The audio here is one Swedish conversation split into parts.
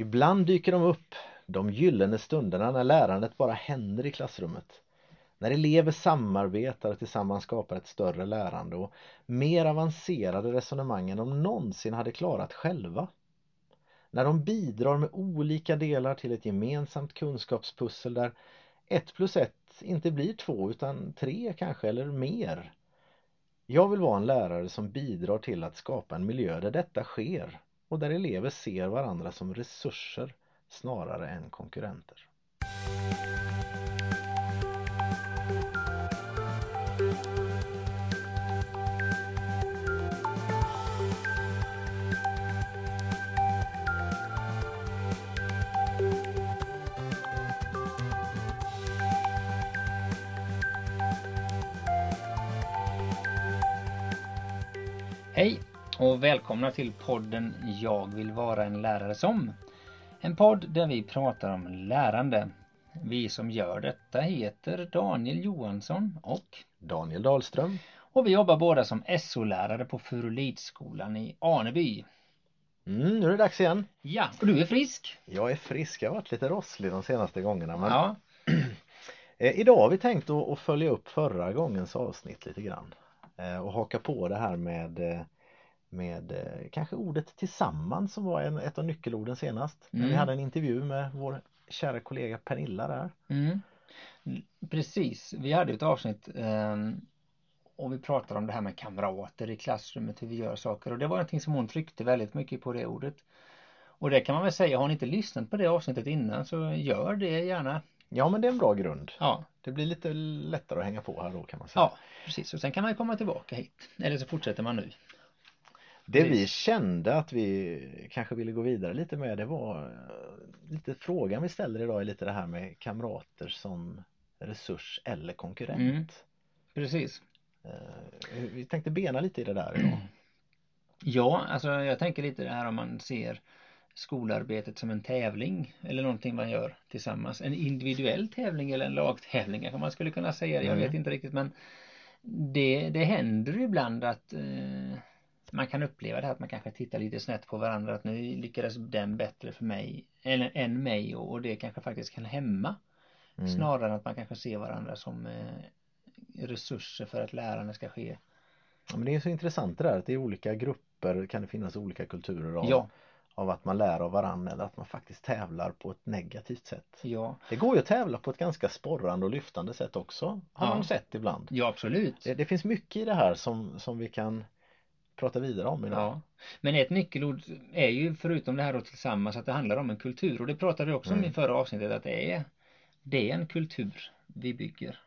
Ibland dyker de upp, de gyllene stunderna när lärandet bara händer i klassrummet. När elever samarbetar och tillsammans skapar ett större lärande och mer avancerade resonemang än de någonsin hade klarat själva. När de bidrar med olika delar till ett gemensamt kunskapspussel där ett plus ett inte blir två utan tre kanske eller mer. Jag vill vara en lärare som bidrar till att skapa en miljö där detta sker och där elever ser varandra som resurser snarare än konkurrenter. Och välkomna till podden Jag vill vara en lärare som. En podd där vi pratar om lärande. Vi som gör detta heter Daniel Johansson och Daniel Dahlström. Och vi jobbar båda som SO-lärare på Furulidskolan i Aneby. Mm, nu är det dags igen. Ja, och du är frisk? Jag är frisk, jag har varit lite rosslig de senaste gångerna. Men... Ja. Eh, idag har vi tänkt att följa upp förra gångens avsnitt lite grann. Eh, och haka på det här med eh, med kanske ordet tillsammans som var en, ett av nyckelorden senast. Mm. När vi hade en intervju med vår kära kollega Pernilla där. Mm. Precis, vi hade ett avsnitt um, och vi pratade om det här med kamrater i klassrummet, hur vi gör saker och det var någonting som hon tryckte väldigt mycket på det ordet. Och det kan man väl säga, har ni inte lyssnat på det avsnittet innan så gör det gärna. Ja men det är en bra grund. Ja. Det blir lite lättare att hänga på här då kan man säga. Ja, precis. Och sen kan man komma tillbaka hit. Eller så fortsätter man nu. Det vi kände att vi kanske ville gå vidare lite med det var eh, lite frågan vi ställer idag är lite det här med kamrater som resurs eller konkurrent. Mm, precis. Eh, vi tänkte bena lite i det där idag. Ja, alltså jag tänker lite det här om man ser skolarbetet som en tävling eller någonting man gör tillsammans. En individuell tävling eller en lagtävling kanske man skulle kunna säga. Jag vet mm. inte riktigt men det, det händer ju ibland att eh, man kan uppleva det här att man kanske tittar lite snett på varandra att nu lyckades den bättre för mig än, än mig och, och det kanske faktiskt kan hämma mm. snarare än att man kanske ser varandra som eh, resurser för att lärande ska ske. Ja, men det är så intressant det där att i olika grupper kan det finnas olika kulturer av, ja. av att man lär av varandra eller att man faktiskt tävlar på ett negativt sätt. Ja. Det går ju att tävla på ett ganska sporrande och lyftande sätt också har ja. man sett ibland. Ja absolut. Det, det finns mycket i det här som, som vi kan prata vidare om idag. Ja. Men ett nyckelord är ju förutom det här då tillsammans att det handlar om en kultur och det pratade vi också mm. om i förra avsnittet att det är det är en kultur vi bygger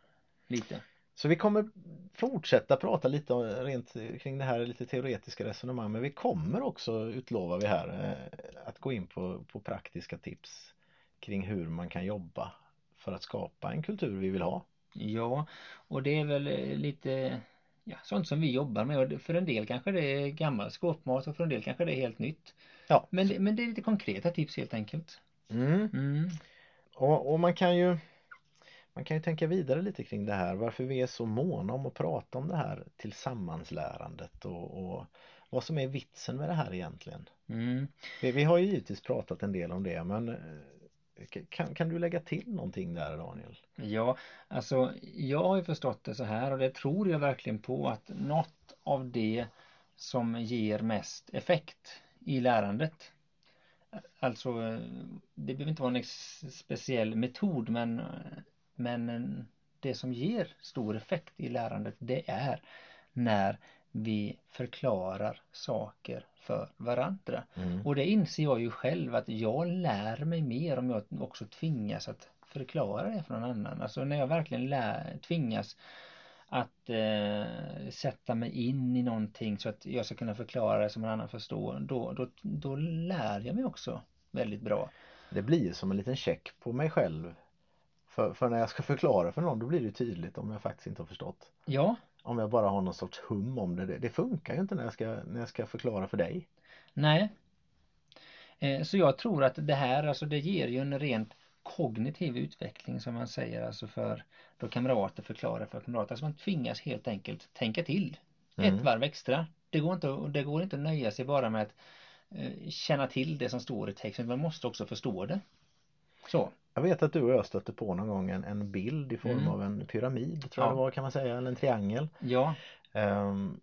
lite. Så vi kommer fortsätta prata lite rent kring det här lite teoretiska resonemang men vi kommer också utlovar vi här eh, att gå in på, på praktiska tips kring hur man kan jobba för att skapa en kultur vi vill ha. Ja, och det är väl eh, lite ja, sånt som vi jobbar med och för en del kanske det är gammal skåpmat och för en del kanske det är helt nytt. Ja. Men, det, men det är lite konkreta tips helt enkelt. Mm. Mm. Och, och man kan ju man kan ju tänka vidare lite kring det här varför vi är så måna om att prata om det här tillsammanslärandet och, och vad som är vitsen med det här egentligen. Mm. Vi, vi, har ju givetvis pratat en del om det men kan, kan du lägga till någonting där Daniel? Ja, alltså jag har ju förstått det så här och det tror jag verkligen på att något av det som ger mest effekt i lärandet Alltså det behöver inte vara en speciell metod men, men det som ger stor effekt i lärandet det är när vi förklarar saker för varandra. Mm. Och det inser jag ju själv att jag lär mig mer om jag också tvingas att förklara det för någon annan. Alltså när jag verkligen lär, tvingas att eh, sätta mig in i någonting så att jag ska kunna förklara det som en annan förstår. Då, då, då lär jag mig också väldigt bra. Det blir som en liten check på mig själv. För, för när jag ska förklara för någon då blir det tydligt om jag faktiskt inte har förstått. Ja, om jag bara har någon sorts hum om det. Det funkar ju inte när jag ska, när jag ska förklara för dig. Nej. Eh, så jag tror att det här, alltså det ger ju en rent kognitiv utveckling som man säger alltså för då kamrater förklarar för kamrater. Alltså man tvingas helt enkelt tänka till. Mm. Ett varv extra. Det går, inte, det går inte att nöja sig bara med att eh, känna till det som står i texten, man måste också förstå det. Så. Jag vet att du och jag stötte på någon gång en, en bild i form Mm. av en pyramid tror Ja. jag det var kan man säga, eller en triangel. Ja, Ehm,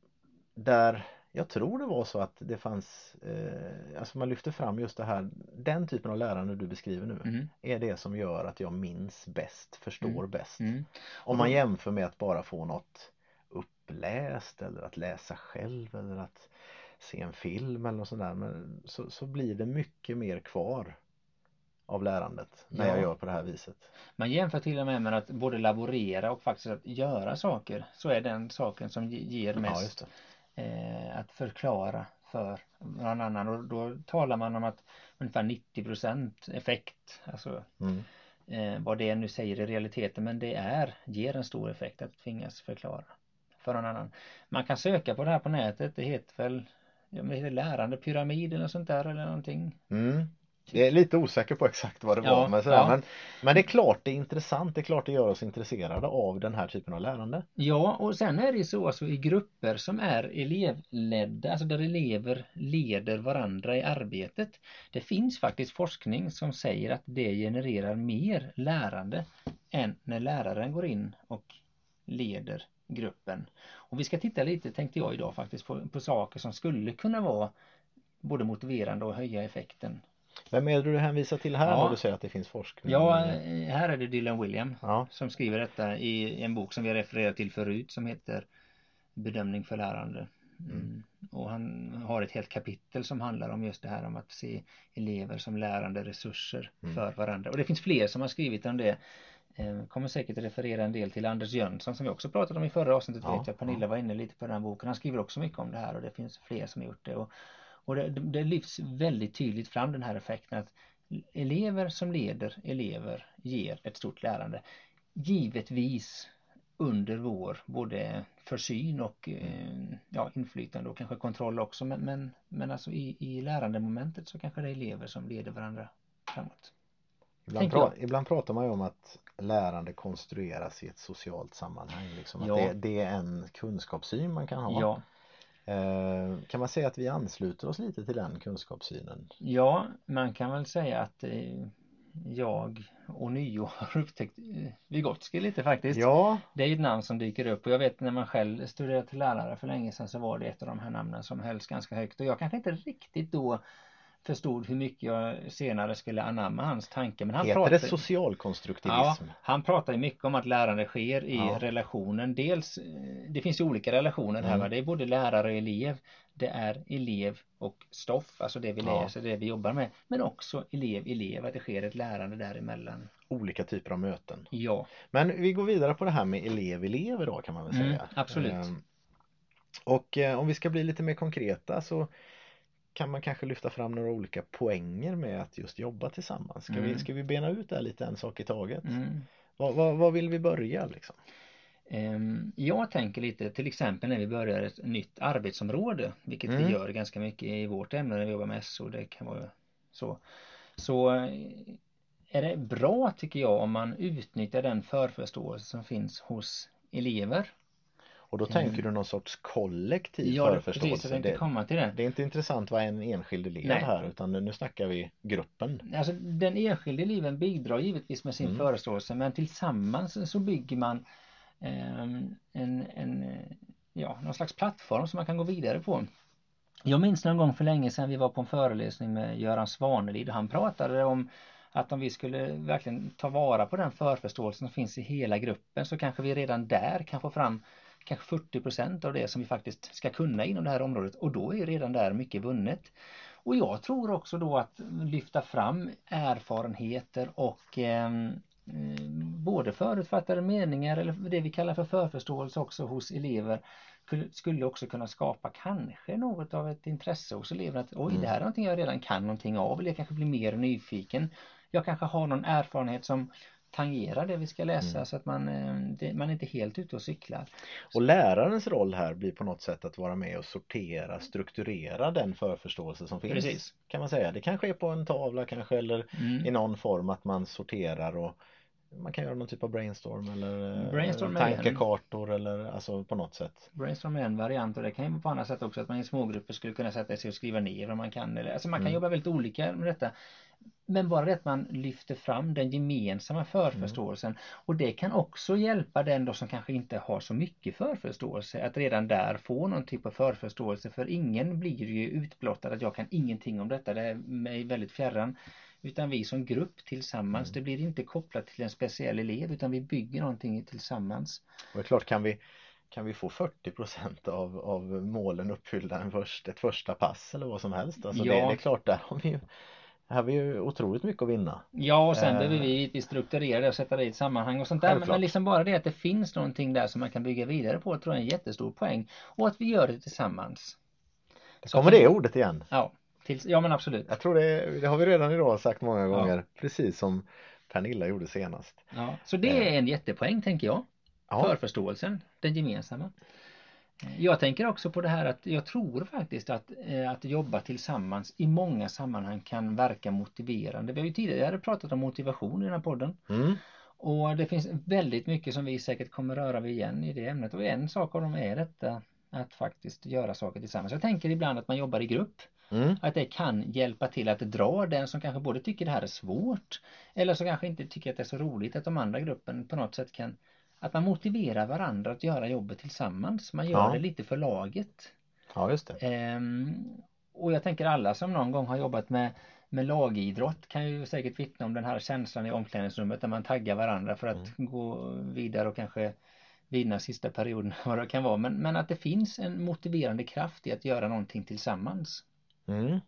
där jag tror det var så att det fanns, eh, alltså man lyfter fram just det här, den typen av lärande du beskriver nu mm, är det som gör att jag minns bäst, förstår Mm. bäst. mm, Om man jämför med att bara få något uppläst eller att läsa själv eller att se en film eller något sånt där. Men så, så blir det mycket mer kvar av lärandet när Ja. jag gör på det här viset. Man jämför till och med med att både laborera och faktiskt att göra saker. Så är den saken som ge- ger Ja, mest det. eh, att förklara för någon annan och då talar man om att ungefär 90% effekt, alltså Mm. eh, vad det nu säger i realiteten, men det är, ger en stor effekt att tvingas förklara för någon annan. Man kan söka på det här på nätet, det heter väl ja, men det heter lärande pyramid eller sånt där eller någonting. Mm. Jag är lite osäker på exakt vad det Ja, var men, sådär, ja. men, men det är klart det är intressant, det är klart det gör oss intresserade av den här typen av lärande. Ja, och sen är det ju så alltså i grupper som är elevledda, alltså där elever leder varandra i arbetet. Det finns faktiskt forskning som säger att det genererar mer lärande än när läraren går in och leder gruppen. Och vi ska titta lite, tänkte jag idag faktiskt, på, på saker som skulle kunna vara både motiverande och höja effekten. Vem är det du hänvisar till här Ja. när du säger att det finns forskning? Ja, eh, här är det Dylan William ja. som skriver detta i en bok som vi refererat till förut som heter Bedömning för lärande. Mm. Och han har ett helt kapitel som handlar om just det här om att se elever som lärande resurser Mm. för varandra. Och det finns fler som har skrivit om det. Eh, Kommer säkert att referera en del till Anders Jönsson som vi också pratade om i förra avsnittet. Ja, vet jag. Pernilla ja. var inne lite på den här boken. Han skriver också mycket om det här och det finns fler som har gjort det. Och, och det, det lyfts väldigt tydligt fram den här effekten att elever som leder elever ger ett stort lärande. Givetvis under vår både försyn och eh, ja, inflytande och kanske kontroll också men, men, men alltså i, i lärandemomentet så kanske det är elever som leder varandra framåt. Ibland, pra, ibland pratar man ju om att lärande konstrueras i ett socialt sammanhang. Liksom. Att Ja. det, det är en kunskapssyn man kan ha. Ja, kan man säga att vi ansluter oss lite till den kunskapssynen? ja man kan väl säga att eh, jag ånyo har upptäckt eh, Vygotsky lite faktiskt. Ja, Det är ett namn som dyker upp och jag vet när man själv studerade till lärare för länge sedan så var det ett av de här namnen som hölls ganska högt och jag kanske inte riktigt då förstod hur mycket jag senare skulle anamma hans tanke men han heter pratade det socialkonstruktivism? Ja, han pratar mycket om att lärande sker i Ja. relationen. Dels, eh, det finns ju olika relationer här Mm. Det är både lärare och elev. Det är elev och stoff, alltså det vi Ja. läser, det vi jobbar med. Men också elev-elev, att det sker ett lärande däremellan. Olika typer av möten. Ja, Men vi går vidare på det här med elev-elev idag kan man väl Mm, säga. absolut. Ehm, Och eh, om vi ska bli lite mer konkreta så kan man kanske lyfta fram några olika poänger med att just jobba tillsammans. Ska, vi, Mm. ska vi bena ut det här lite en sak i taget? mm. Vad, vad, vad vill vi börja liksom? Ehm, Jag tänker lite till exempel när vi börjar ett nytt arbetsområde, vilket Mm. vi gör ganska mycket i vårt ämne när vi jobbar med SO, det kan vara så. Så eh, är det bra tycker jag om man utnyttjar den förförståelse som finns hos elever. Och då tänker du någon sorts kollektiv Mm. Ja, det- förförståelse. precis, det, komma till det. det är inte intressant vad en enskild elev Nej. här utan nu snackar vi gruppen. Alltså den enskilde eleven bidrar givetvis med sin Mm. förståelse men tillsammans så bygger man ehm, en, en, eh, ja, någon slags plattform som man kan gå vidare på. Jag minns någon gång för länge sedan vi var på en föreläsning med Göran Svanelid och han pratade om att om vi skulle verkligen ta vara på den förförståelsen som finns i hela gruppen så kanske vi redan där kan få fram kanske 40% av det som vi faktiskt ska kunna inom det här området och då är ju redan där mycket vunnet. Och jag tror också då att lyfta fram erfarenheter och eh, eh, både förutfattade meningar eller det vi kallar för förförståelse också hos elever skulle- också kunna skapa kanske något av ett intresse hos eleverna att oj Mm. det här är någonting jag redan kan någonting av eller jag kanske blir mer nyfiken. Jag kanske har någon erfarenhet som tangerar det vi ska läsa Mm. så att man, eh, det, man är inte helt ute och cyklar. Och lärarens roll här blir på något sätt att vara med och sortera, strukturera den förförståelse som finns. Precis. Kan man säga. Det kanske är på en tavla kanske eller Mm. i någon form att man sorterar och man kan göra någon typ av brainstorm eller eh, Brainstorm tankekartor eller alltså på något sätt. Brainstorm är en variant och det kan ju vara på andra sätt också att man i smågrupper skulle kunna sätta sig och skriva ner vad man kan eller alltså man kan Mm. jobba väldigt olika med detta. Men bara det att man lyfter fram den gemensamma förförståelsen och det kan också hjälpa den då som kanske inte har så mycket förförståelse att redan där få någon typ av förförståelse för ingen blir ju utblottad att jag kan ingenting om detta, det är mig väldigt fjärran. Utan vi som grupp tillsammans, Mm. det blir inte kopplat till en speciell elev utan vi bygger någonting tillsammans. Och det är klart kan vi kan vi få 40% av, av målen uppfyllda en först, ett första pass eller vad som helst. Alltså Ja. det, det är klart där har vi ju här har vi ju otroligt mycket att vinna. Ja och sen Eh. behöver vi givetvis strukturera det och sätta det i ett sammanhang och sånt där. Men, men liksom bara det att det finns någonting där som man kan bygga vidare på tror jag är en jättestor poäng. Och att vi gör det tillsammans. Det Så kommer det ordet igen. Ja, tills, ja men absolut. Jag tror det, det har vi redan idag sagt många Ja. gånger. Precis som Pernilla gjorde senast. Ja, så det är en jättepoäng tänker jag. Ja, Förförståelsen, den gemensamma. Jag tänker också på det här att jag tror faktiskt att, eh, att jobba tillsammans i många sammanhang kan verka motiverande. Vi har ju tidigare pratat om motivation i den här podden. mm, Och det finns väldigt mycket som vi säkert kommer röra vid igen i det ämnet och en sak av dem är detta att faktiskt göra saker tillsammans. Jag tänker ibland att man jobbar i grupp. mm, Att det kan hjälpa till att dra den som kanske både tycker det här är svårt eller som kanske inte tycker att det är så roligt att de andra gruppen på något sätt kan att man motiverar varandra att göra jobbet tillsammans. Man gör Ja. det lite för laget. ja just det. Ehm, och jag tänker alla som någon gång har jobbat med, med lagidrott kan ju säkert vittna om den här känslan i omklädningsrummet där man taggar varandra för att gå vidare och kanske vinna sista perioden vad det kan vara. Men, men att det finns en motiverande kraft i att göra någonting tillsammans. Mm.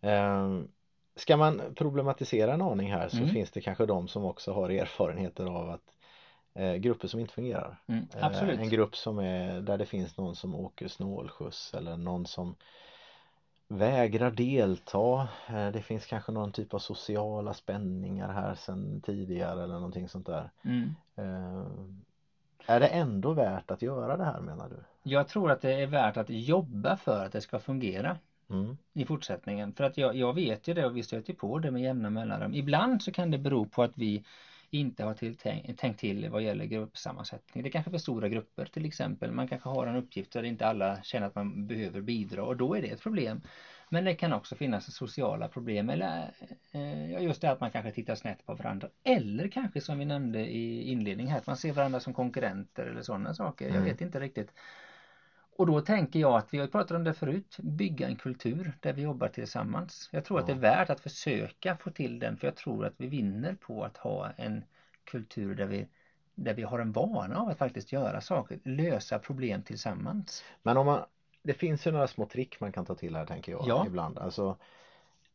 Ehm, Ska man problematisera en aning här så Mm. finns det kanske de som också har erfarenheter av att eh, grupper som inte fungerar. Mm, Eh, absolut. En grupp som är där det finns någon som åker snålskjuts eller någon som vägrar delta. Eh, Det finns kanske någon typ av sociala spänningar här sedan tidigare eller någonting sånt där. Mm. Eh, Är det ändå värt att göra det här menar du? Jag tror att det är värt att jobba för att det ska fungera Mm. i fortsättningen. För att jag, jag vet ju det och vi stöter på det med jämna mellanrum. Ibland så kan det bero på att vi inte har tänkt till vad gäller gruppsammansättning. Det kanske är för stora grupper till exempel. Man kanske har en uppgift där inte alla känner att man behöver bidra och då är det ett problem. Men det kan också finnas sociala problem eller eh, just det att man kanske tittar snett på varandra. Eller kanske som vi nämnde i inledning här att man ser varandra som konkurrenter eller sådana saker. Jag Mm. vet inte riktigt. Och då tänker jag att vi har pratat om det förut, bygga en kultur där vi jobbar tillsammans. Jag tror att det är värt att försöka få till den för jag tror att vi vinner på att ha en kultur där vi, där vi har en vana av att faktiskt göra saker, lösa problem tillsammans. Men om man, det finns ju några små trick man kan ta till här tänker jag Ja. ibland. Alltså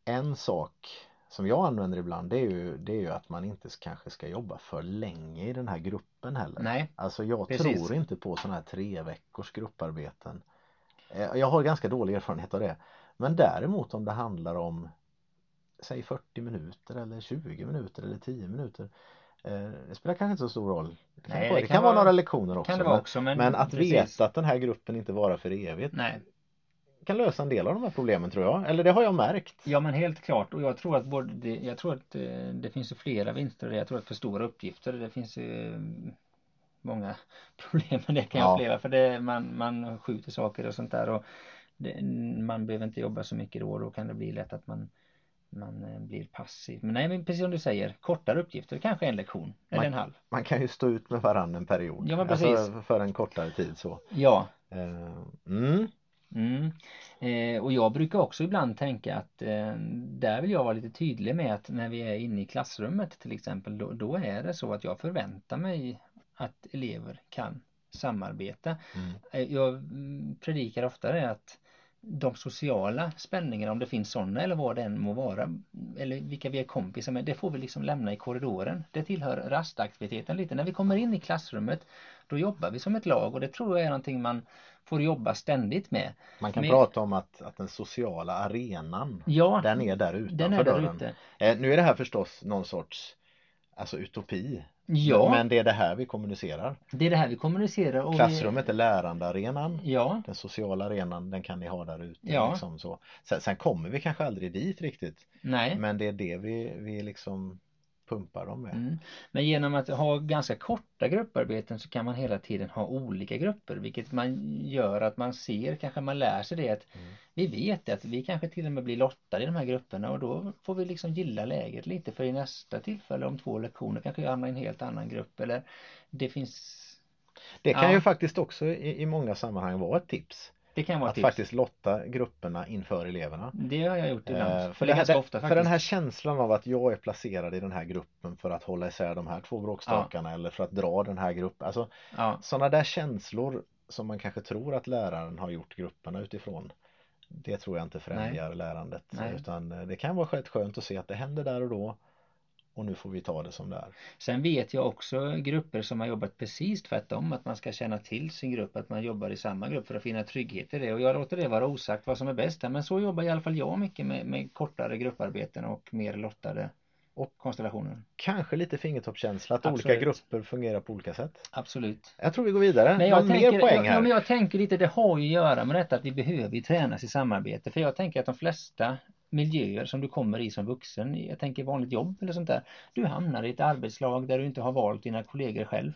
en sak som jag använder ibland det är ju, det är ju att man inte kanske ska jobba för länge i den här gruppen heller. Nej, Alltså jag Precis. tror inte på sådana här tre veckors grupparbeten. Eh, Jag har ganska dålig erfarenhet av det. Men däremot om det handlar om säg 40 minuter eller 20 minuter eller 10 minuter. eh, Det spelar kanske inte så stor roll. Det kan, Nej, vara, det kan vara vara- några lektioner också. men, också men, men att precis. veta att den här gruppen inte varar för evigt Nej, kan lösa en del av de här problemen tror jag. Eller det har jag märkt. Ja men helt klart och jag tror att både det, jag tror att eh, det finns ju flera vinster. Jag tror att för stora uppgifter det finns ju eh, många problem med det kan jag Ja. uppleva för det, man, man skjuter saker och sånt där och det, man behöver inte jobba så mycket då och då kan det bli lätt att man man eh, blir passiv. Men nej men precis som du säger, kortare uppgifter, kanske en lektion eller Man- en halv. Man kan ju stå ut med varandra en period. Ja, men precis. Alltså för en kortare tid så. Ja, Mm. Mm. Eh, och jag brukar också ibland tänka att eh, där vill jag vara lite tydlig med att när vi är inne i klassrummet till exempel då, då är det så att jag förväntar mig att elever kan samarbeta. Mm. Eh, jag predikar ofta det att de sociala spänningarna, om det finns sådana eller vad det än må vara, eller vilka vi är kompisar med, det får vi liksom lämna i korridoren. Det tillhör rastaktiviteten lite. När vi kommer in i klassrummet, då jobbar vi som ett lag och det tror jag är någonting man får jobba ständigt med. Man kan Men- prata om att, att den sociala arenan Ja, den är där utanför den är där dörren. ute. Eh, nu är det här förstås någon sorts alltså utopi. Ja, Men det är det här vi kommunicerar. det är det här vi kommunicerar. Och Klassrummet är lärandearenan. Vi, ja, Den sociala arenan den kan ni ha där ute. Ja. Liksom så. Sen, sen kommer vi kanske aldrig dit riktigt. nej, Men det är det vi, vi liksom pumpar dem med. Mm. Men genom att ha ganska korta grupparbeten så kan man hela tiden ha olika grupper vilket man gör att man ser, kanske man lär sig det att mm. vi vet att vi kanske till och med blir lottade i de här grupperna och då får vi liksom gilla läget lite för i nästa tillfälle om två lektioner kanske jag hamnar i en helt annan grupp eller det finns Det kan ja. ju faktiskt också i, i många sammanhang vara ett tips det kan vara att tips. faktiskt lotta grupperna inför eleverna. Det har jag gjort ibland. Eh, för, det här, ofta, för den här känslan av att jag är placerad i den här gruppen för att hålla isär de här två bråkstakarna ja. eller för att dra den här gruppen. Alltså, ja. Sådana där känslor som man kanske tror att läraren har gjort grupperna utifrån. Det tror jag inte främjar Nej. lärandet. Nej. Utan det kan vara skönt att se att det händer där och då och nu får vi ta det som det är. Sen vet jag också grupper som har jobbat precis tvärtom att man ska känna till sin grupp, att man jobbar i samma grupp för att finna trygghet i det och jag låter det vara osagt vad som är bäst men så jobbar i alla fall jag mycket med, med kortare grupparbeten och mer lottade och konstellationer. Kanske lite fingertoppskänsla att Absolut. olika grupper fungerar på olika sätt. Absolut. Jag tror vi går vidare. Men jag tänker, mer poäng här. Ja, men jag tänker lite, det har ju att göra med detta att vi behöver tränas i samarbete. För jag tänker att de flesta miljöer som du kommer i som vuxen, jag tänker vanligt jobb eller sånt där. Du hamnar i ett arbetslag där du inte har valt dina kollegor själv.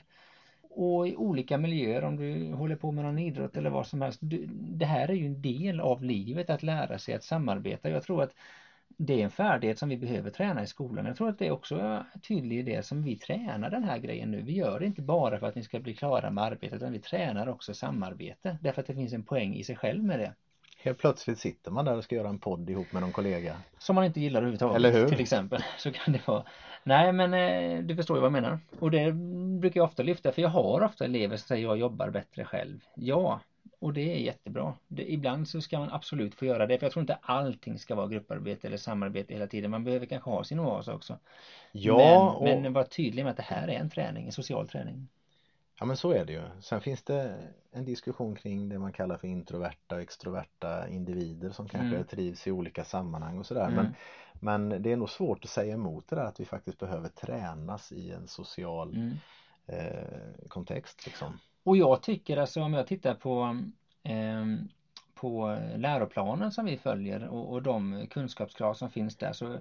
Och i olika miljöer, om du håller på med någon idrott eller vad som helst, du, det här är ju en del av livet att lära sig att samarbeta. Jag tror att det är en färdighet som vi behöver träna i skolan. Jag tror att det är också tydligt i det som vi tränar den här grejen nu. Vi gör det inte bara för att ni ska bli klara med arbetet utan vi tränar också samarbete därför att det finns en poäng i sig själv med det. Helt plötsligt sitter man där och ska göra en podd ihop med någon kollega. Som man inte gillar överhuvudtaget. Eller hur? Till exempel. Så kan det vara. Nej men eh, du förstår ju vad jag menar. Och det brukar jag ofta lyfta för jag har ofta elever som säger jag jobbar bättre själv. Ja, och det är jättebra. Det, ibland så ska man absolut få göra det för jag tror inte allting ska vara grupparbete eller samarbete hela tiden. Man behöver kanske ha sin oas också. Ja, men, och... men var tydlig med att det här är en träning, en social träning. Ja men så är det ju. Sen finns det en diskussion kring det man kallar för introverta och extroverta individer som kanske mm. trivs i olika sammanhang och sådär. Mm. Men, men det är nog svårt att säga emot det där att vi faktiskt behöver tränas i en social mm. eh, kontext. Liksom. Och jag tycker alltså om jag tittar på eh, på läroplanen som vi följer och, och de kunskapskrav som finns där så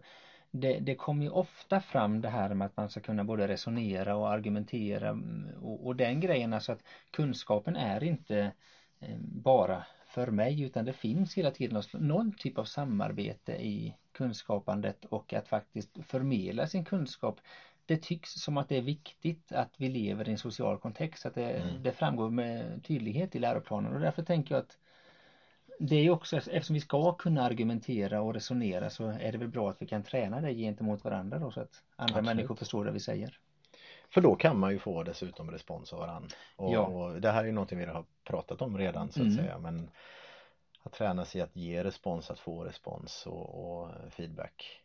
det, det kommer ju ofta fram det här med att man ska kunna både resonera och argumentera mm, och, och den grejen alltså att kunskapen är inte eh, bara för mig utan det finns hela tiden någon typ av samarbete i kunskapandet och att faktiskt förmedla sin kunskap det tycks som att det är viktigt att vi lever i en social kontext, att det, mm. det framgår med tydlighet i läroplanen och därför tänker jag att det är ju också, eftersom vi ska kunna argumentera och resonera så är det väl bra att vi kan träna det gentemot varandra då så att andra Absolut. människor förstår det vi säger. För då kan man ju få dessutom respons av varandra. Och, ja. och det här är ju någonting vi har pratat om redan så att mm. säga men att träna sig att ge respons, att få respons och, och feedback.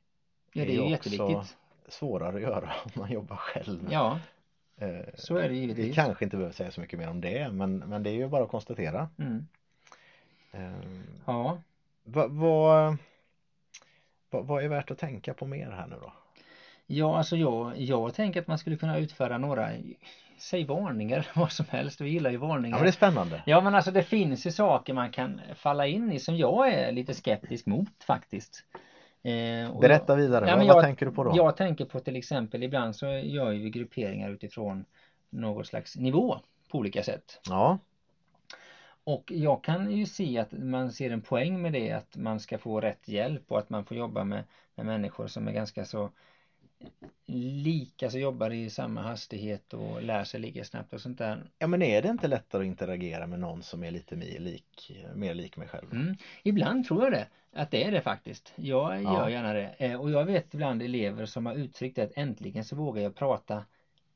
Ja det är, ju jätteviktigt. svårare att göra om man jobbar själv. Ja, eh, så är det givetvis. Vi kanske inte behöver säga så mycket mer om det men, men det är ju bara att konstatera. Mm. Ehm, ja. Vad, vad, vad är värt att tänka på mer här nu då? Ja, alltså jag, jag tänker att man skulle kunna utföra några Säg varningar, vad som helst. Vi gillar ju varningar. Ja, men det är spännande. Ja, men alltså det finns ju saker man kan falla in i som jag är lite skeptisk mot faktiskt. Eh, Berätta vidare, ja, vad, jag, vad tänker du på då? Jag tänker på till exempel ibland så gör vi grupperingar utifrån något slags nivå på olika sätt. Ja. Och jag kan ju se att man ser en poäng med det att man ska få rätt hjälp och att man får jobba med, med människor som är ganska så lika, så jobbar i samma hastighet och lär sig lika snabbt och sånt där. Ja men är det inte lättare att interagera med någon som är lite mer lik, mer lik mig själv? Mm. Ibland tror jag det, att det är det faktiskt. Jag ja. gör gärna det. Eh, och jag vet ibland elever som har uttryckt att äntligen så vågar jag prata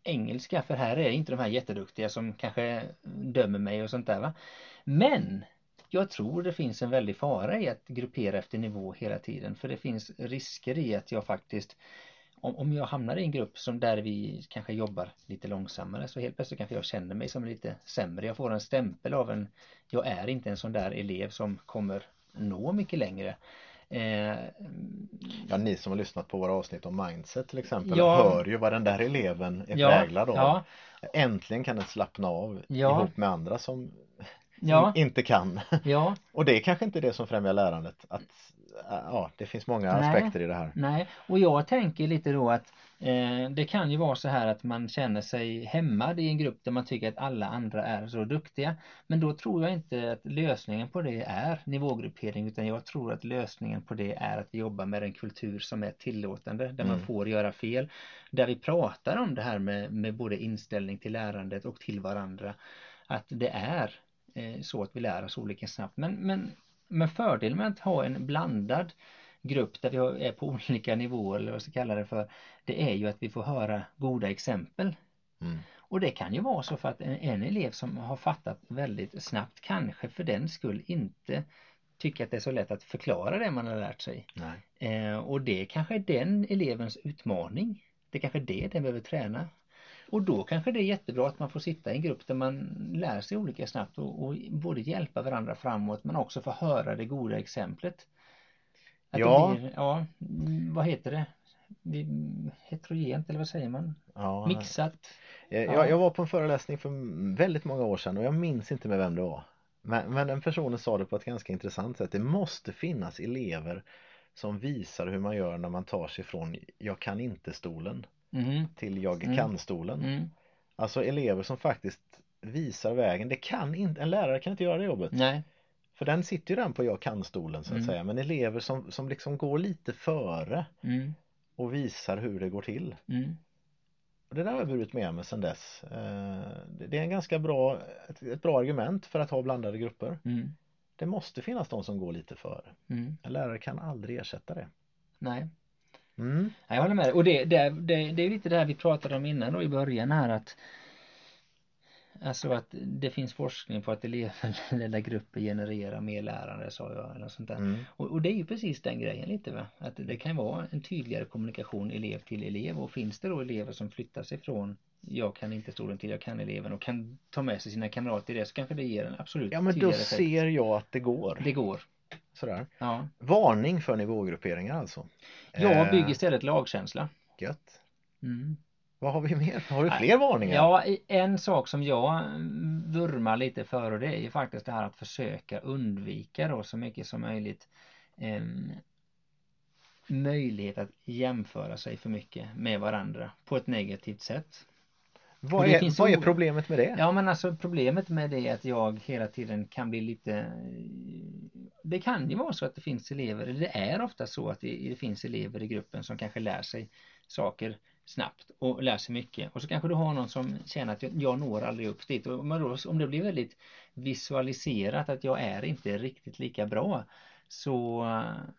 engelska för här är inte de här jätteduktiga som kanske dömer mig och sånt där va. Men jag tror det finns en väldig fara i att gruppera efter nivå hela tiden för det finns risker i att jag faktiskt om, om jag hamnar i en grupp som där vi kanske jobbar lite långsammare så helt plötsligt kanske jag känner mig som lite sämre. Jag får en stämpel av en jag är inte en sån där elev som kommer nå mycket längre. Eh, ja, ni som har lyssnat på våra avsnitt om mindset till exempel ja, hör ju vad den där eleven är ja, präglad av. Ja. Äntligen kan den slappna av ja. ihop med andra som, som inte kan. Ja. Och det är kanske inte det som främjar lärandet att ja, det finns många Nej. aspekter i det här. Nej, och jag tänker lite då att det kan ju vara så här att man känner sig hämmad i en grupp där man tycker att alla andra är så duktiga. Men då tror jag inte att lösningen på det är nivågruppering utan jag tror att lösningen på det är att jobba med en kultur som är tillåtande, där man Mm. får göra fel. Där vi pratar om det här med, med både inställning till lärandet och till varandra. Att det är eh, så att vi lär oss olika snabbt. Men, men, men fördelen med att ha en blandad grupp där vi är på olika nivåer eller vad jag ska kalla det för det är ju att vi får höra goda exempel. Mm. Och det kan ju vara så för att en, en elev som har fattat väldigt snabbt kanske för den skull inte tycker att det är så lätt att förklara det man har lärt sig. Eh, och det kanske är den elevens utmaning. Det kanske är det den behöver träna. Och då kanske det är jättebra att man får sitta i en grupp där man lär sig olika snabbt och, och både hjälpa varandra framåt men också få höra det goda exemplet. Att Ja. Det blir, ja, mm, vad heter det? Vi- Heterogent eller vad säger man? Ja, Mixat? Jag, Ja. jag, var på en föreläsning för väldigt många år sedan och jag minns inte med vem det var. Men, men den personen sa det på ett ganska intressant sätt. Det måste finnas elever som visar hur man gör när man tar sig från jag kan inte-stolen Mhm, till jag Mm. kan-stolen. Mm. Alltså elever som faktiskt visar vägen. Det kan inte, en lärare kan inte göra det jobbet. Nej. För den sitter ju den på jag kan-stolen så att Mm. säga. Men elever som, som liksom går lite före Mm. och visar hur det går till. Mm. Och det där har jag burit med mig sedan dess. Eh, det- är en ganska bra, ett, bra argument för att ha blandade grupper. Mm. Det måste finnas de som går lite före. Mm. En lärare kan aldrig ersätta det. Nej. Mm. Ja, Jag håller med dig. Och det, det, det, det är lite det här vi pratade om innan då i början här att Alltså att det finns forskning på att elevledda grupper genererar mer lärande sa jag eller sånt där. Mm. Och, och det är ju precis den grejen lite va. Att det kan vara en tydligare kommunikation elev till elev och finns det då elever som flyttar sig från jag kan inte stolen till jag kan eleven och kan ta med sig sina kamrater i det så kanske det ger en absolut Ja men då effekt. ser jag att det går. Det går. Sådär. Ja. Varning för nivågrupperingar alltså. Jag Eh, bygger istället lagkänsla. Gött. Mm. Vad har vi mer? Har du fler varningar? Ja, en sak som jag mm, vurmar lite för och det är ju faktiskt det här att försöka undvika då så mycket som möjligt em, möjlighet att jämföra sig för mycket med varandra på ett negativt sätt. vad, är, vad är problemet med det? Ja men alltså problemet med det är att jag hela tiden kan bli lite Det kan ju vara så att det finns elever, eller det är ofta så att det, det finns elever i gruppen som kanske lär sig saker snabbt och lär sig mycket och så kanske du har någon som känner att jag, jag når aldrig upp dit och om det blir väldigt visualiserat att jag är inte riktigt lika bra så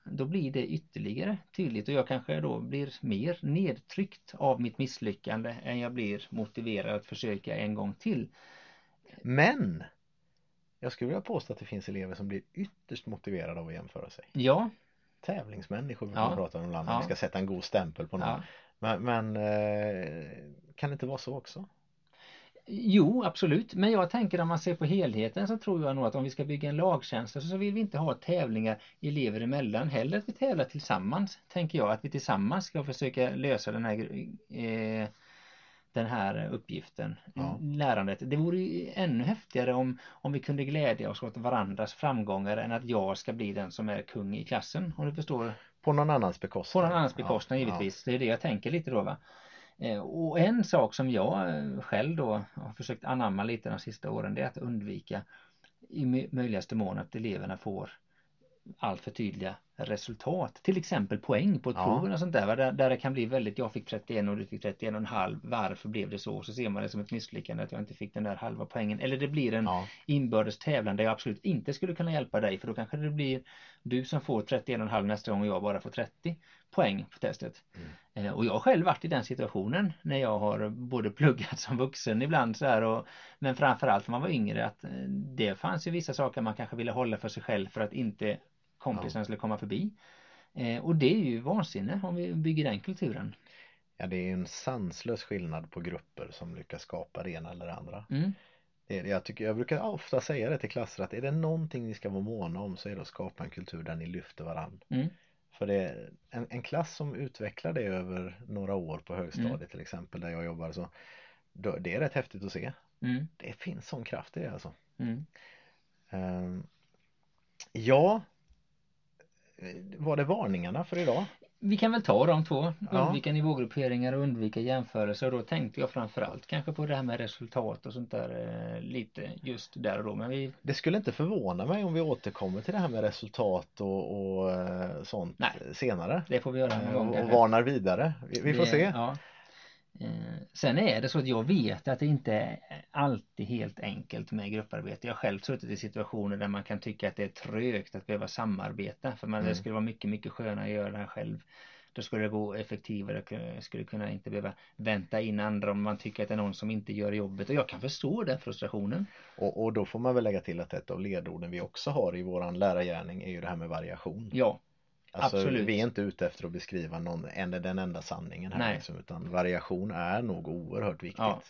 då blir det ytterligare tydligt och jag kanske då blir mer nedtryckt av mitt misslyckande än jag blir motiverad att försöka en gång till. Men jag skulle vilja påstå att det finns elever som blir ytterst motiverade av att jämföra sig. Ja, Tävlingsmänniskor brukar Ja. man prata om ibland. Ja. Vi ska sätta en god stämpel på någon. ja. Men, men eh, kan det inte vara så också? Jo, absolut. Men jag tänker om man ser på helheten så tror jag nog att om vi ska bygga en lagkänsla så vill vi inte ha tävlingar elever emellan. Hellre att vi tävlar tillsammans, tänker jag. Att vi tillsammans ska försöka lösa den här eh, den här uppgiften, Ja. lärandet. Det vore ju ännu häftigare om, om vi kunde glädja oss åt varandras framgångar än att jag ska bli den som är kung i klassen. Om du förstår På någon annans bekostnad? på någon annans bekostnad Ja, givetvis. Det är det jag tänker lite då va. Eh, Och en sak som jag eh, själv då har försökt anamma lite de sista åren det är att undvika i mö- möjligaste mån att eleverna får allt för tydliga resultat. Till exempel poäng på ett Ja. prov eller sånt där, där, där det kan bli väldigt, jag fick 31 och du fick 31 och en halv. Varför blev det så? Så ser man det som ett misslyckande att jag inte fick den där halva poängen. Eller det blir en Ja. inbördes tävlan där jag absolut inte skulle kunna hjälpa dig för då kanske det blir du som får 31,5 nästa gång och jag bara får 30 poäng på testet. Mm. Eh, Och jag har själv varit i den situationen när jag har både pluggat som vuxen ibland så här och men framförallt när man var yngre att eh, det fanns ju vissa saker man kanske ville hålla för sig själv för att inte kompisarna skulle komma förbi. Eh, Och det är ju vansinne om vi bygger den kulturen. ja, det är en sanslös skillnad på grupper som lyckas skapa det ena eller det andra. Mm. Det, jag, tycker, jag brukar ofta säga det till klasser att är det någonting ni ska vara måna om så är det att skapa en kultur där ni lyfter varann. Mm. För det, en, en klass som utvecklar det över några år på högstadiet Mm. till exempel där jag jobbar så då, det är rätt häftigt att se. Mm. Det finns sån kraft i det alltså. Ehm, ja, var det varningarna för idag? Vi kan väl ta de två, Ja. undvika nivågrupperingar och undvika jämförelser och då tänkte jag framförallt kanske på det här med resultat och sånt där eh, lite just där och då men vi Det skulle inte förvåna mig om vi återkommer till det här med resultat och, och eh, sånt Nej. senare. det får vi göra någon Eh, gång Och, och kanske. varnar vidare. Vi, vi får Det- se. Ja. Eh, Sen är det så att jag vet att det inte är alltid helt enkelt med grupparbete. Jag har själv suttit i situationer där man kan tycka att det är trögt att behöva samarbeta för man, Mm. det skulle vara mycket, mycket skönare att göra det här själv. Då skulle det gå effektivare, jag skulle kunna inte behöva vänta in andra om man tycker att det är någon som inte gör jobbet och jag kan förstå den frustrationen. Och, och då får man väl lägga till att ett av ledorden vi också har i våran lärargärning är ju det här med variation. Ja, Alltså, absolut. Vi är inte ute efter att beskriva någon, en, den enda sanningen här Nej. liksom, utan variation är nog oerhört viktigt Ja.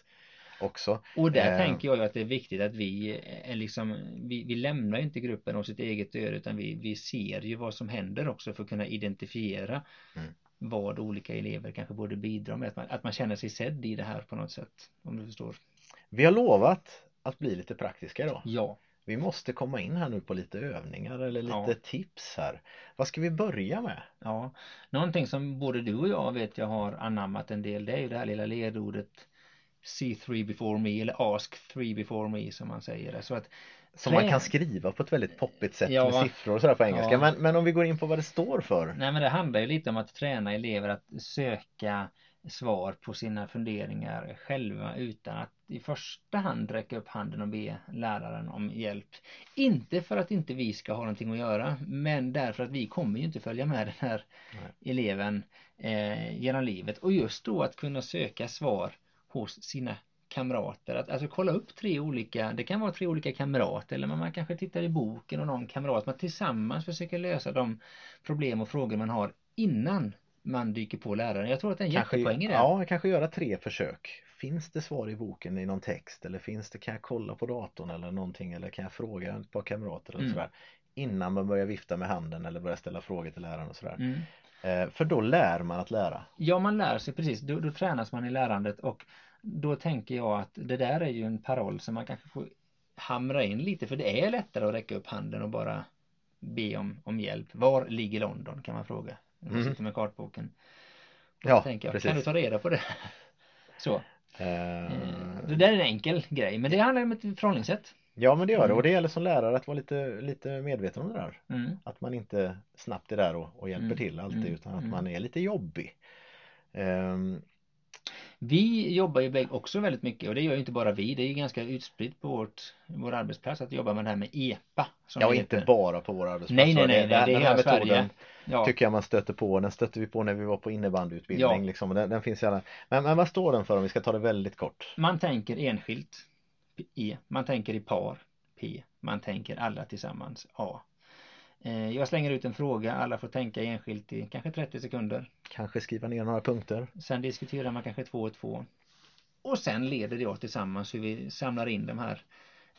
också. Och där Eh. tänker jag att det är viktigt att vi är liksom, vi, vi lämnar inte gruppen åt sitt eget öde utan vi, vi ser ju vad som händer också för att kunna identifiera Mm. vad olika elever kanske borde bidra med. Att man, att man känner sig sedd i det här på något sätt. Om du förstår. Vi har lovat att bli lite praktiska idag. Ja, Vi måste komma in här nu på lite övningar eller lite Ja. tips här. Vad ska vi börja med? ja. Någonting som både du och jag vet jag har anammat en del det är ju det här lilla ledordet See three before me eller ask three before me som man säger. Så att Som man kan skriva på ett väldigt poppigt sätt Ja. med siffror och sådär på engelska. Ja. Men, men om vi går in på vad det står för. Nej men det handlar ju lite om att träna elever att söka svar på sina funderingar själva utan att i första hand räcka upp handen och be läraren om hjälp. Inte för att inte vi ska ha någonting att göra men därför att vi kommer ju inte följa med den här Nej. eleven eh, genom livet och just då att kunna söka svar hos sina kamrater. Att alltså kolla upp tre olika, det kan vara tre olika kamrater eller man kanske tittar i boken och någon kamrat. Man tillsammans försöker lösa de problem och frågor man har innan man dyker på läraren. Jag tror att det är en Kanske, jättepoäng i det. ja, kanske göra tre försök. Finns det svar i boken i någon text eller finns det, kan jag kolla på datorn eller någonting eller kan jag fråga ett par kamrater eller Mm. sådär. Innan man börjar vifta med handen eller börjar ställa frågor till läraren och sådär. Mm. Eh, för då lär man att lära. Ja, man lär sig precis. Då, då tränas man i lärandet och då tänker jag att det där är ju en paroll som man kanske får hamra in lite för det är lättare att räcka upp handen och bara be om, om hjälp. Var ligger London kan man fråga. När man Mm. sitter med kartboken. Och Ja, tänker jag, precis. kan du ta reda på det? Så. Eh, Det där är en enkel grej men det handlar om ett förhållningssätt. ja men det gör det Mm. och det gäller som lärare att vara lite, lite medveten om det där. Mm. Att man inte snabbt är där och, och hjälper Mm. till alltid Mm. utan att man är lite jobbig. Ehm, Vi jobbar ju också väldigt mycket och det gör ju inte bara vi. Det är ju ganska utspritt på vårt, vår arbetsplats att jobba med det här med EPA. Som ja, inte bara på vår arbetsplats. Nej, nej, va? nej, nej, det är hela Sverige. Ja. tycker jag man stöter på. Den stötte vi på när vi var på innebandyutbildning. Ja. Liksom. Den, den finns i alla... men, men vad står den för om vi ska ta det väldigt kort? Man tänker enskilt E. Man tänker i par P. Man tänker alla tillsammans A. Eh, Jag slänger ut en fråga, alla får tänka enskilt i kanske 30 sekunder. Kanske skriva ner några punkter. Sen diskuterar man kanske två och två. Och sen leder det oss tillsammans hur vi samlar in de här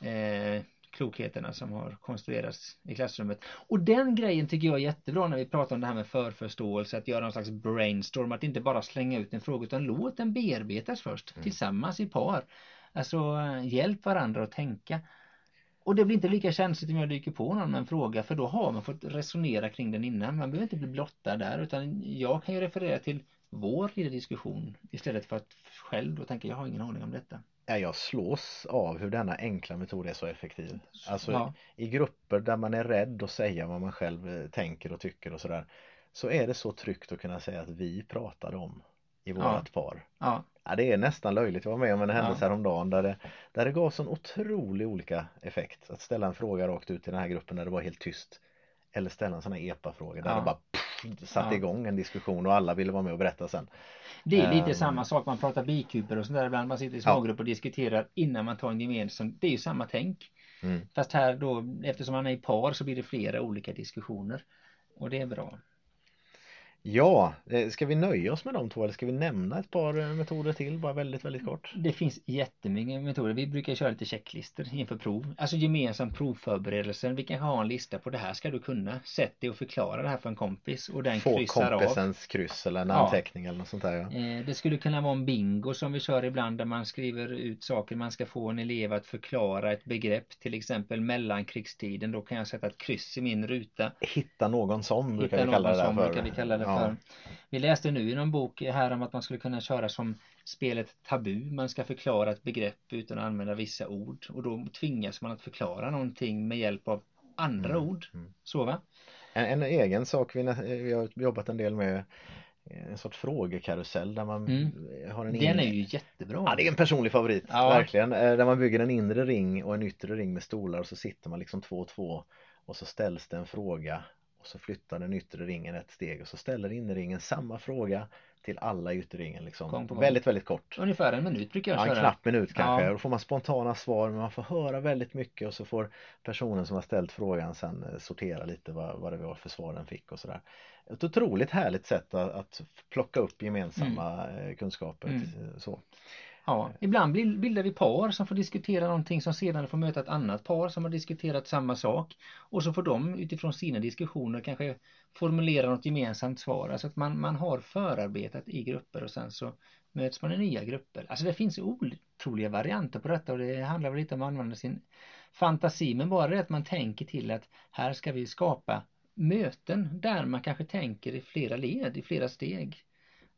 eh, klokheterna som har konstruerats i klassrummet. Och den grejen tycker jag är jättebra när vi pratar om det här med förförståelse, att göra någon slags brainstorm, att inte bara slänga ut en fråga utan låt den bearbetas först tillsammans i par. Alltså eh, hjälp varandra att tänka. Och det blir inte lika känsligt om jag dyker på någon med en fråga för då har man fått resonera kring den innan. Man behöver inte bli blottad där utan jag kan ju referera till vår lilla diskussion istället för att själv då tänka jag har ingen aning om detta. Ja, jag slås av hur denna enkla metod är så effektiv. Alltså Ja. i grupper där man är rädd att säga vad man själv eh, tänker och tycker och sådär. Så är det så tryggt att kunna säga att vi pratade om i vårat par. Ja, Ja, det är nästan löjligt. Jag var med om en händelse Ja. häromdagen där det, där det gav sån otrolig olika effekt. Att ställa en fråga rakt ut till den här gruppen där det var helt tyst. Eller ställa en sån här EPA-fråga där Ja. det bara pff, satte Ja. igång en diskussion och alla ville vara med och berätta sen. det är lite Ehm. samma sak. Man pratar bikuper och sånt där ibland. Man sitter i Ja. smågrupper och diskuterar innan man tar en gemensam. Det är ju samma tänk. Mm. Fast här då eftersom man är i par så blir det flera olika diskussioner. Och det är bra. Ja, eh, ska vi nöja oss med de två eller ska vi nämna ett par eh, metoder till bara väldigt väldigt kort? Det finns jättemycket metoder. Vi brukar köra lite checklistor inför prov. Alltså gemensam provförberedelse. Vi kanske har en lista på det här ska du kunna. Sätt dig och förklara det här för en kompis och den Få kryssar av. kompisens kryss eller en Ja. anteckning eller något sånt där ja. Eh, Det skulle kunna vara en bingo som vi kör ibland där man skriver ut saker. Man ska få en elev att förklara ett begrepp. Till exempel mellankrigstiden. Då kan jag sätta ett kryss i min ruta. Hitta någon som brukar Hitta vi kalla någon det där som för. brukar vi kalla det Ja. För. Vi läste nu i någon bok här om att man skulle kunna köra som spelet tabu. Man ska förklara ett begrepp utan att använda vissa ord och då tvingas man att förklara någonting med hjälp av andra Mm, ord. mm. Så va? En, en egen sak vi, vi har jobbat en del med en sorts frågekarusell där man Mm. har en Den in- är ju jättebra. Ja, det är en personlig favorit, Ja. verkligen. Eh, Där man bygger en inre ring och en yttre ring med stolar och så sitter man liksom två och två och så ställs det en fråga och så flyttar den yttre ringen ett steg och så ställer innerringen samma fråga till alla i ytterringen Gång liksom. på gång. Väldigt, väldigt kort. Ungefär en minut brukar jag Ja, en knapp minut kanske. Ja. Då får man spontana svar men man får höra väldigt mycket och så får personen som har ställt frågan sen eh, sortera lite vad, vad det var för svar den fick och sådär. Ett otroligt härligt sätt att, att plocka upp gemensamma eh, kunskaper. Mm. eh, Så. Ja, ibland bildar vi par som får diskutera någonting som sedan får möta ett annat par som har diskuterat samma sak. Och så får de utifrån sina diskussioner kanske formulera något gemensamt svar. Alltså att man, man har förarbetat i grupper och sen så möts man i nya grupper. Alltså det finns otroliga varianter på detta och det handlar väl lite om att använda sin fantasi men bara det att man tänker till att här ska vi skapa möten där man kanske tänker i flera led, i flera steg.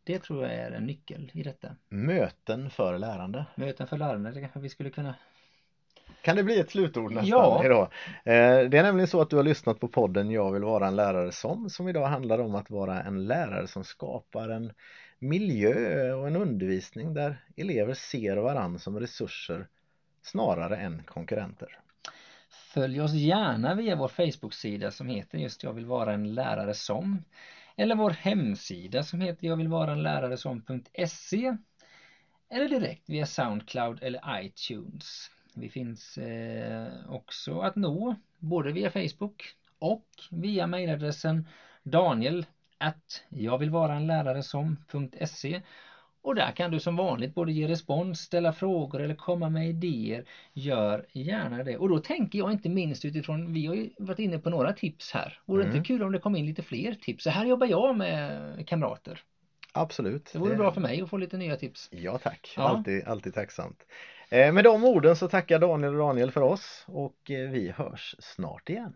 Det tror jag är en nyckel i detta. Möten för lärande. Möten för lärande, det kanske vi skulle kunna Kan det bli ett slutord nästan Ja. idag? Eh, Det är nämligen så att du har lyssnat på podden Jag vill vara en lärare som som idag handlar om att vara en lärare som skapar en miljö och en undervisning där elever ser varann som resurser snarare än konkurrenter. Följ oss gärna via vår Facebook-sida som heter just Jag vill vara en lärare som eller vår hemsida som heter jag eller direkt via Soundcloud eller iTunes. Vi finns eh, också att nå både via Facebook och via mejladressen daniel att jag vill vara en lärare som.se och där kan du som vanligt både ge respons, ställa frågor eller komma med idéer. Gör gärna det. Och då tänker jag inte minst utifrån, vi har ju varit inne på några tips här. Vore det Mm. inte kul om det kom in lite fler tips? Så här jobbar jag med kamrater. Absolut. Det vore bra för mig att få lite nya tips. Ja tack, Ja. alltid, alltid tacksamt. Eh, Med de orden så tackar Daniel och Daniel för oss och eh, vi hörs snart igen.